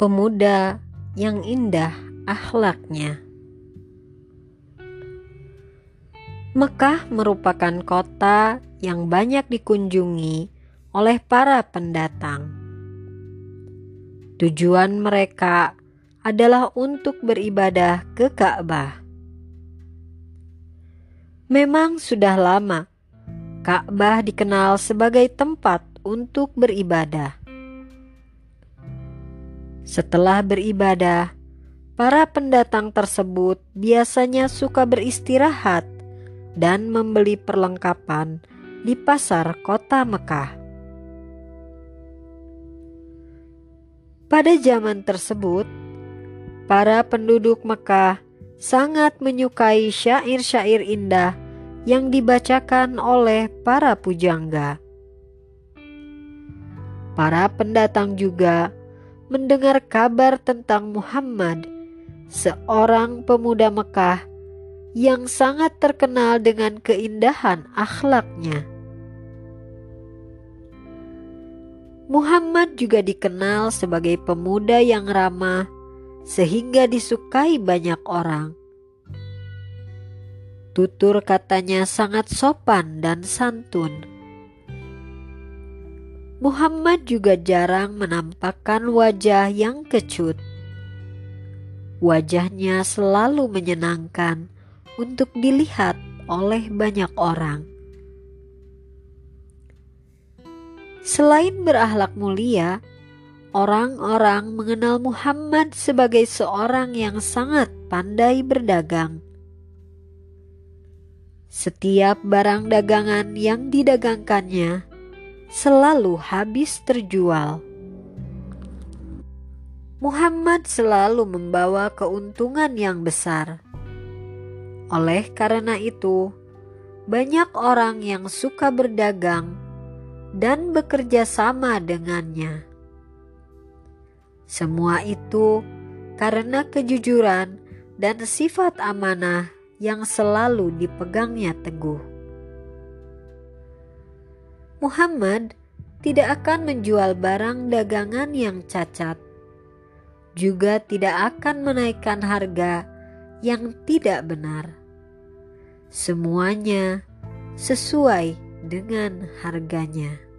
pemuda yang indah akhlaknya. Mekah merupakan kota yang banyak dikunjungi oleh para pendatang. Tujuan mereka adalah untuk beribadah ke Ka'bah. Memang sudah lama Ka'bah dikenal sebagai tempat untuk beribadah. Setelah beribadah, para pendatang tersebut biasanya suka beristirahat dan membeli perlengkapan di pasar kota Mekah. Pada zaman tersebut, para penduduk Mekah sangat menyukai syair-syair indah yang dibacakan oleh para pujangga. Para pendatang juga mendengar kabar tentang Muhammad, seorang pemuda Mekah yang sangat terkenal dengan keindahan akhlaknya. Muhammad juga dikenal sebagai pemuda yang ramah, sehingga disukai banyak orang. Tutur katanya sangat sopan dan santun. Muhammad juga jarang menampakkan wajah yang kecut. Wajahnya selalu menyenangkan untuk dilihat oleh banyak orang. Selain berakhlak mulia, orang-orang mengenal Muhammad sebagai seorang yang sangat pandai berdagang. Setiap barang dagangan yang didagangkannya selalu habis terjual. Muhammad selalu membawa keuntungan yang besar oleh karena itu, banyak orang yang suka berdagang dan bekerja sama dengannya. Semua itu karena kejujuran dan sifat amanah yang selalu dipegangnya teguh. Muhammad tidak akan menjual barang dagangan yang cacat, juga tidak akan menaikkan harga yang tidak benar semuanya sesuai dengan harganya.